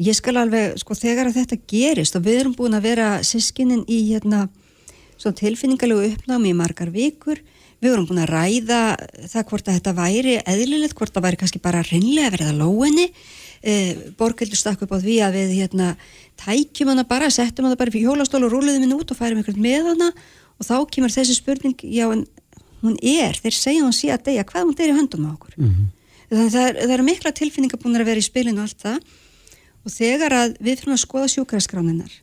ég skal alveg, sko, þegar að þetta gerist og við erum búin að vera sískinnin í hérna, svona tilfinningalegu uppnámi í margar vikur við erum búin að ræða það hvort að þetta væri eðlilegt, hvort það væri kannski bara reynlega verið að lóinni e, borgildur stakk upp á því að við hérna tækjum hana bara, settum hana bara fyrir hjólastól og rúluðum henni út og færum einhvern með hana. Og þá kemur þessi spurning, já en hún er, þeir segja hún sé að deyja, hvað hún deyri höndum á okkur? Mm -hmm. Þannig að það, er, eru mikla tilfinningar búin að vera í spilinu og allt það og þegar að við fyrir að skoða sjúkaraskráninar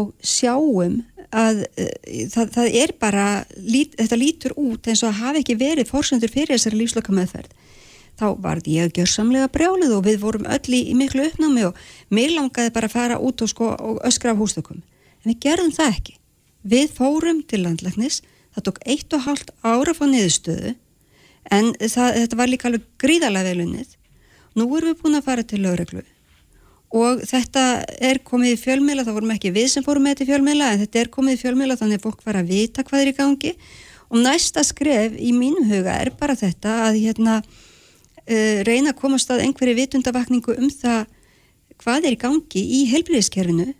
og sjáum að uh, það, það er bara lít, þetta lítur út eins og að hafa ekki verið fórsendur fyrir þessari lífsloka meðferð þá varð ég gjörsamlega brjálið og við vorum öll í, í miklu uppnámi og mér langaði bara að fara út og, sko, og öskra af hústökum. En við gerðum það ekki. Við fórum til landlæknis, það tók eitt og halvt ára frá niðurstöðu en það, þetta var líka alveg gríðarlega velunnið. Nú erum við búin að fara til lögreglu og þetta er komið í fjölmjöla, það vorum ekki við sem fórum með þetta í fjölmjöla en þetta er komið í fjölmjöla þannig að fólk var að vita hvað er í gangi og næsta skref í mínum huga er bara þetta að hérna uh, reyna að komast að einhverju vitundavakningu um það hvað er í gangi í helbriðiskerfinu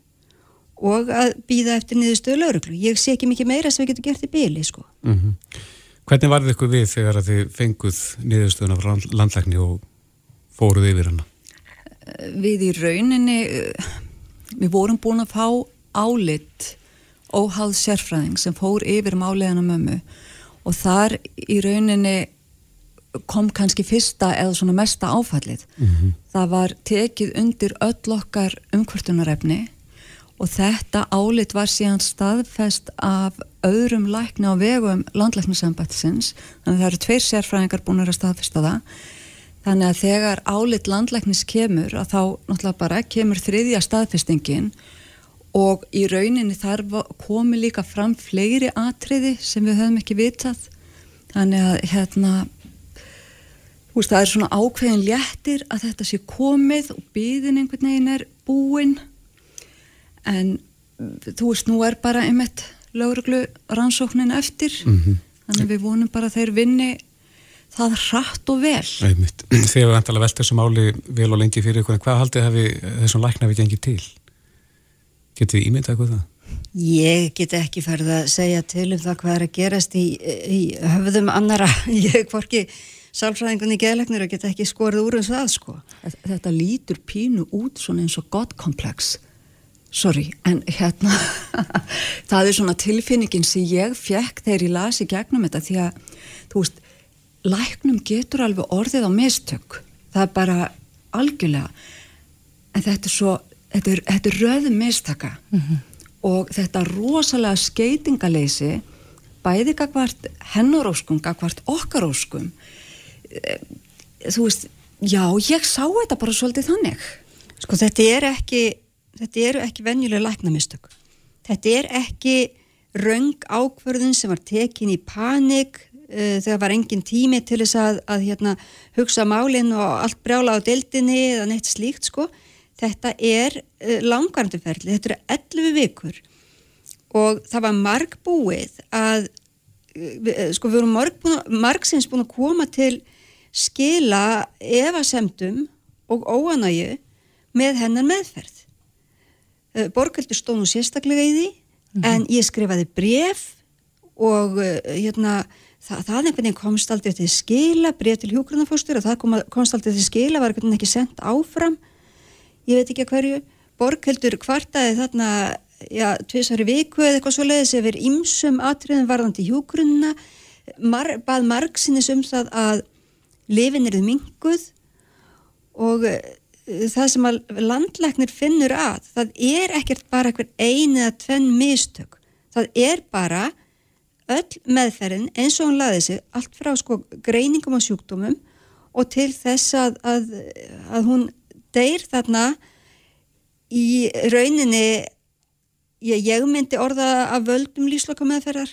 og að býða eftir niðurstöðu lauruglu. Ég sé ekki mikið meira sem við getum gert í byli, sko. Mm -hmm. Hvernig var þið ykkur við þegar þið fenguð niðurstöðuna frá landlækni og fóruð yfir hana? Við í rauninni, við vorum búin að fá álitt óháð sérfræðing sem fór yfir máliðan á mömmu og þar í rauninni kom kannski fyrsta eða svona mesta áfallið. Mm -hmm. Það var tekið undir öll okkar umkvörtunarefni og þetta álit var síðan staðfest af öðrum lækni á vegum landlæknisambættisins, þannig að það eru tveir sérfræðingar búin að staðfesta það. Þannig að þegar álit landlæknis kemur að þá náttúrulega bara kemur þriðja staðfestingin og í rauninni þar komi líka fram fleiri atriði sem við höfum ekki vitað. Þannig að hérna veist, það er svona ákveðin léttir að þetta sé komið og byðin einhvern veginn er búin en þú veist, nú er bara einmitt lauruglu rannsóknin eftir mm -hmm. þannig við vonum bara að þeir vinni það hratt og vel einmitt. Við ætlaði að velta þessu máli vel og lengi fyrir ykkur, hvað haldið hafi þessum lækna við gengið til? Getur við ímyndað eitthvað það? Ég get ekki farið að segja til um það hvað er að gerast í, í höfðum annara, [laughs] ég hvorki sálfræðingunni geðlegnir og geta ekki skorið úr eins og það sko. Þetta lítur pínu út svona eins og godkomplex sorry, en hérna [laughs] það er svona tilfinningin sem ég fekk þegar ég lasi gegnum þetta því að, þú veist læknum getur alveg orðið á mistök það er bara algjörlega en þetta er svo þetta er, þetta er röðum mistaka mm -hmm. og þetta rosalega skeitingaleysi bæði gagvart hennaróskum, gagvart okkaróskum Eh, þú veist, já, ég sá þetta bara svolítið þannig. Sko þetta er ekki, þetta eru ekki venjulega læknamistök. Þetta er ekki raung ákverðin sem var tekin í panik uh, þegar var engin tími til þess að, að hérna, hugsa málinn og allt brjála á deildinni eða neitt slíkt sko. Þetta er uh, langarnduferli, þetta eru 11 vikur og það var marg búið að, uh, sko við vorum marg, marg sinns búin að koma til skila evasemdum og óanægu með hennar meðferð. Eh, Borgaldur stóð nú sérstaklega í því mm -hmm. en ég skrifaði bref og eh, hérna, það, það einhvern veginn komst aldrei til skila, bref til hjógrunarfóstur og það kom, komst aldrei til skila, var ekki sendt áfram, ég veit ekki að hverju. Borgaldur kvartaði þarna, já, tviðsari viku eða eitthvað svo leiðis yfir ymsum atriðum varðandi hjógrunna, Mar, bað margsinnis um það að lifin eruð minguð og uh, það sem að landlæknir finnur að, það er ekkert bara einhver eini eða tvenn mistök. Það er bara öll meðferðin eins og hann laði sig allt frá sko greiningum á sjúkdómum og til þess að, að, að hún deyr þarna í rauninni ég, ég myndi orða að völdum lífsloka meðferðar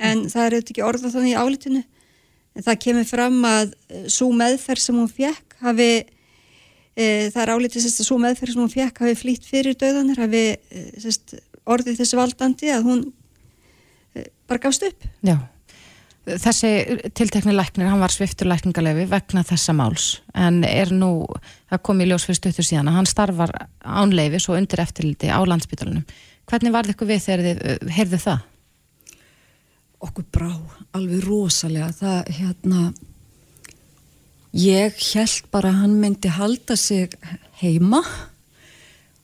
en það er auðvitað ekki orða þannig í álitinu. En það kemur fram að eh, svo meðferð sem hún fekk hafi það er álítið að svo meðferð sem hún fekk hafi flýtt fyrir döðanir hafi e, sest, orðið þessi valdandi að hún e, bara gafst upp. Já, þessi tiltekni læknir, hann var sviftur lækningalefi vegna þessa máls. En er nú, það kom í ljós fyrir stöttur síðan að hann starfar ánleifis og undir eftirliti á landsbytalunum hvernig var þetta við þegar þið heyrðu það? okkur brá alveg rosalega. Það hérna Ég held bara að hann myndi halda sig heima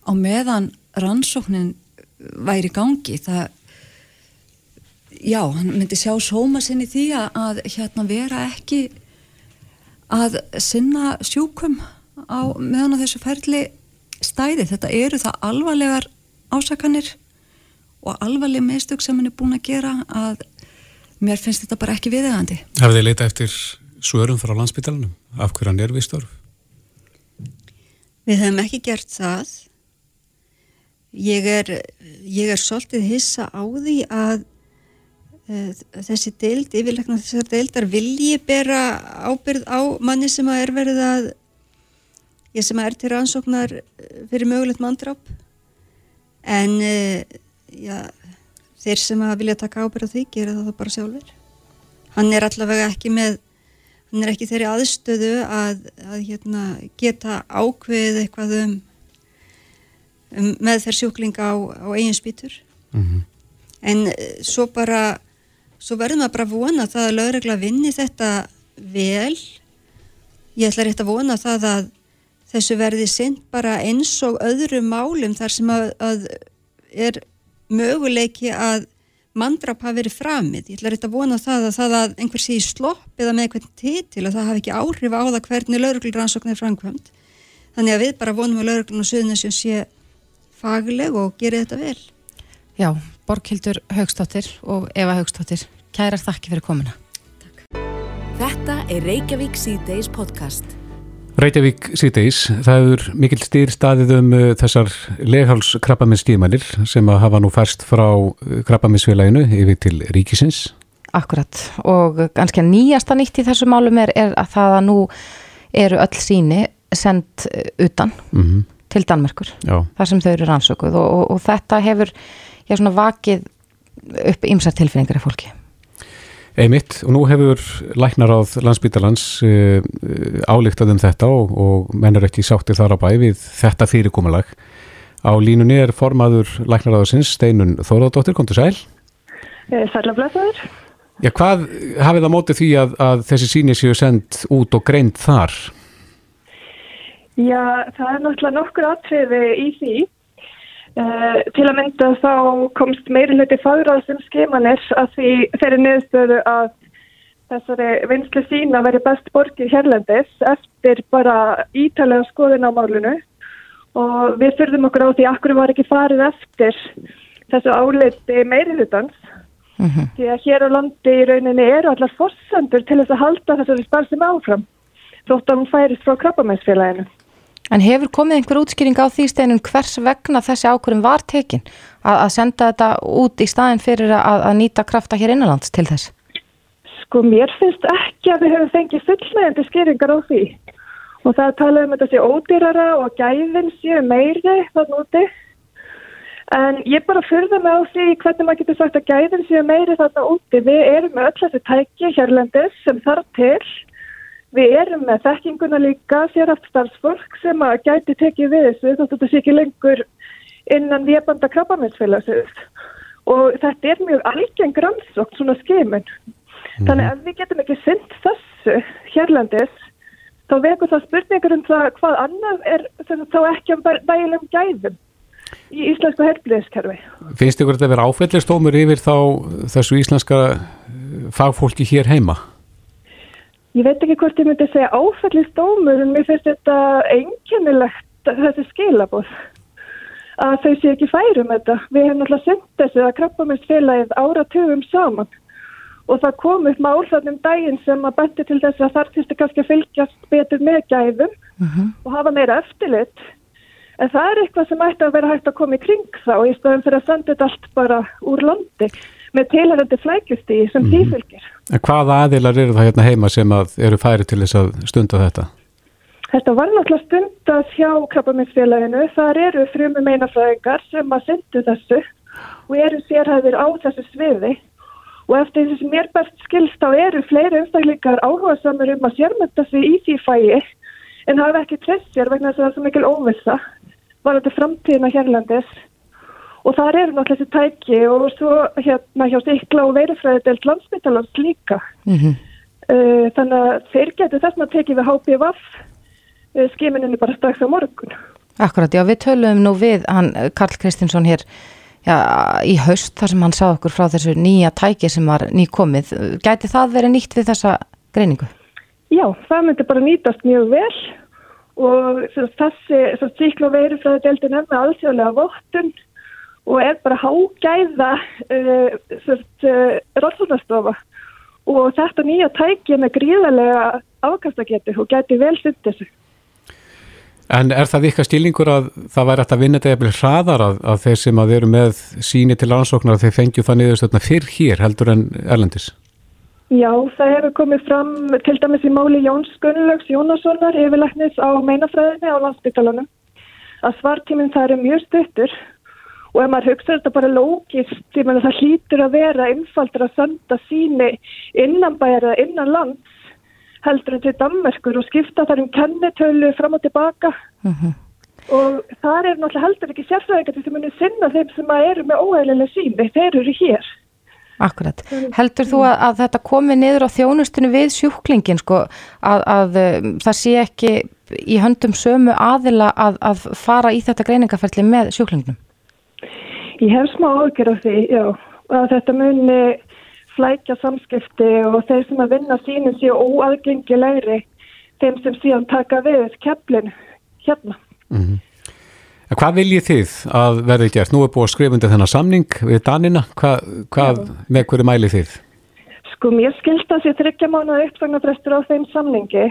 á meðan rannsóknin væri gangi. Það, já, hann myndi sjá sóma sinni því að, hérna vera ekki að sinna sjúkum á meðan á þessu ferli stæði. Þetta eru það alvarlegar ásakanir og alvarleg meðstök sem hann er búin að gera að mér finnst þetta bara ekki viðegandi. Hafið þið leita eftir svörum frá landsbytalanum af hverja hann er við störf? Við hefum ekki gert það. Ég er, ég er svolítið hissa á því að uh, þessi deild, yfirleikna þessar deildar vilji bera ábyrð á manni sem að er verið að ég sem að er til rannsóknar fyrir mögulegt manndráp en uh, já, þeir sem að vilja taka ábyrð á því gera það bara sjálfur. Hann er allavega ekki með hann er ekki þeirri aðstöðu að, að hérna, geta ákveðið eitthvað um, um meðferð sjúklinga á, á eigin spýtur mm -hmm. en eh, svo bara svo verður maður bara vona það að lögregla vinni þetta vel ég ætla rétt að vona það að þessu verði sinn bara eins og öðru málum þar sem að, að er möguleiki að mandrap hafi verið framið. Ég ætla rétt að vona það að það að einhver sé í slopp eða með einhvern titil að það hafi ekki áhrif á það hvernig laurugluransókn er framkvæmt. Þannig að við bara vonum að lauruglun og Suðunisjón sé fagleg og gerir þetta vel. Já, Borghildur Haugstóttir og Eva Haugstóttir, kærar þakki fyrir komuna. Takk. Þetta er Reykjavík C-Days podcast. Reykjavík síðdeis, það er mikil stýr staðið um uh, þessar legháls krabbaminstímanir sem að hafa nú færst frá uh, krabbaminsfélaginu yfir til ríkisins. Akkurat og ganski nýjasta nýtt í þessu málum er, er að það að nú eru öll síni sendt uh, utan mm -hmm. til Danmerkur, Já. þar sem þau eru rannsökuð og, og, og þetta hefur já, svona vakið upp ymsar tilfinningar af fólki. Einmitt og nú hefur læknar áð landsbítalans uh, eh, eh, álíktað um þetta og, og menn er ekki sáttið þar á bæ við þetta fyrirkomulag. Á línunni er formaður læknar áðsins Steinun Þóraðdóttir, kom til sæl. Eh, Sælaflæsaður. Já, hvað hafið það mótið því að, að þessi síni séu sendt út og greint þar? Já, það er náttúrulega nokkur atriði í því Uh, til að mynda þá komst meiri hluti fagrað sem skemanir að því þeirri niðurstöðu að þessari vinslu sína veri best borgið hérlendis eftir bara ítalega skoðin á málunu og við fyrðum okkur á því að okkur var ekki farið eftir þessu áliti meiri hlutans mm -hmm. því að hér á landi í rauninni eru allar fórsendur til þess að halda þessari sparsum áfram þótt að hún færist frá krabbamænsfélaginu. En hefur komið einhver útskýring á því steinum hvers vegna þessi ákvörum var tekin að, að senda þetta út í staðin fyrir að, að nýta krafta hér innanlands til þess? Sko mér finnst ekki að við hefum fengið fullmegandi skýringar á því og það tala um þetta sé ódýrara og gæðin sé meiri þann úti en ég bara fyrða mig á því hvernig maður getur sagt að gæðin sé meiri þann úti. Við erum öll þessi tæki hérlendis sem þarf til Við erum með þekkinguna líka sérhaft starfsfólk sem að gæti tekið við þessu þótt að þetta sé ekki lengur innan viðbanda krabbaminsfélagsins og þetta er mjög algeng rannsókt svona skeimun. Mm. Þannig að við getum ekki synd þessu hérlandis þá vekur það spurningur um það hvað annað er þá ekki um bæjulegum gæðum í íslensku helbliðiskerfi. Finnst ykkur þetta að vera áfellistómur yfir þá þessu íslenska fagfólki hér heima? Ég veit ekki hvort ég myndi segja áfællist dómur en mér finnst þetta einkennilegt þessi skilabóð að þau sé ekki færum þetta. Við hefum náttúrulega sendt þessu að krabbaminsfélagið áratugum saman og það kom upp mál þannum daginn sem að bendi til þess að þar týrstu kannski að fylgjast betur með gæðum uh -huh. og hafa meira eftirlit. En það er eitthvað sem ætti að vera hægt að koma í kring þá í stöðum fyrir að senda þetta allt bara úr landi með tilhærandi flækjustíði sem mm. því fylgir. Hvaða aðilar eru það hérna heima sem eru færi til þess að stunda þetta? Þetta var náttúrulega stundast hjá krabbaminsfélaginu. Þar eru frumi meinafræðingar sem að syndu þessu og eru sérhæðir á þessu sviði og eftir þessi mér best skilst þá eru fleiri einstaklingar áhuga samur um að sérmynda sig í því fæi en hafa ekki treyst sér vegna þess að það er svo mikil óvisa var þetta framtíðina hérlandis og þar eru náttúrulega þessi tæki og svo hérna hjá Sikla og veirufræðidelt landsbyttalans líka. Mm -hmm. Uh, þannig að þeir getur þess að tekið við HPVF uh, skimininu bara strax á morgun. Akkurat, já, við töluðum nú við hann Karl Kristinsson hér já, í haust þar sem hann sá okkur frá þessu nýja tæki sem var nýkomið. Gæti það verið nýtt við þessa greiningu? Já, það myndi bara nýtast mjög vel og þessi veru frá deildin er með alþjóðlega vottun og er bara hágæða uh, uh, ráðsvöldnastofa og þetta nýja tæki með gríðarlega afkastagetu og gæti vel synd þessu. En er það ykkar stílingur að það væri að vinna þetta eða hraðar að, að þeir sem að veru með síni til ansóknar að þeir fengju það niðurstöðna fyrr hér heldur en erlendis? Já, það hefur komið fram til dæmis í máli Jóns Gunnlaugs Jónassonar yfirleiknis á meinafræðinni á landsbytalanum að svartíminn það eru mjög stuttur og ef maður hugsa þetta bara lógist, ég menna það hlýtur að vera einfaldur að senda síni innanbæra innan lands heldur en til Danmarkur og skipta þar um kennitölu fram og tilbaka uh -huh. og það er náttúrulega heldur ekki sérfræðingar sem munir sinna þeim sem eru með óæðilega síni, þeir eru hér. Akkurat. Heldur þú að, að þetta komi niður á þjónustunni við sjúklingin sko að, að um, það sé ekki í höndum sömu aðila að, að fara í þetta greiningaferli með sjúklingnum? Ég hef smá ágjör af því, já, að þetta muni flækja samskipti og þeir sem að vinna sínum séu óaðgengilegri þeim sem síðan taka við keflin hérna. Mm -hmm. Hvað viljið þið að verði gert? Nú er búið undir þennan samning við Danina. Hva, hvað, með hverju mælið þið? Sko mér skilst að sér þryggja mánuða uppfagnarbrestur á þeim samningi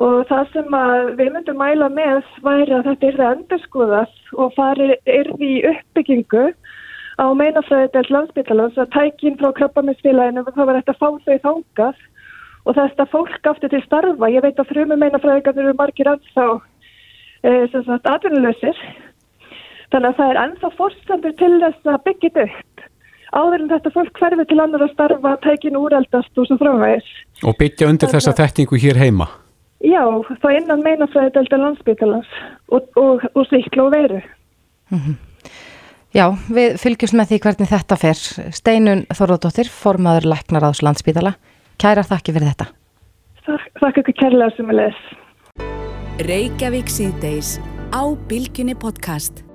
og það sem við myndum mæla með væri að þetta er það endurskoðast og farið er við í uppbyggingu á meinafræðidelt landsbyttalans að tækinn frá krabbaminsfélaginu það var þetta fá þau þángað og þetta fólk aftur til starfa. Ég veit að frumi meinafræðingar eru margir Eh, atvinnuleysir þannig að það er ennþá fórstandur til þess að byggja þetta upp. Áður en þetta fólk hverfi til annar að starfa tækinu úreldast og svo framvægis og byggja undir þessa þekkingu hér heima já, þá innan meinafræði delta landsbytalans og, og, og síkla og veru mm -hmm. Já, við fylgjum með því hvernig þetta fer. Steinun Þorðardóttir formaður Læknar ás landsbytala kæra þakki fyrir þetta. Þakk ykkur kærlega sem að les. Reykjavík síðdeis á Bilginni podcast.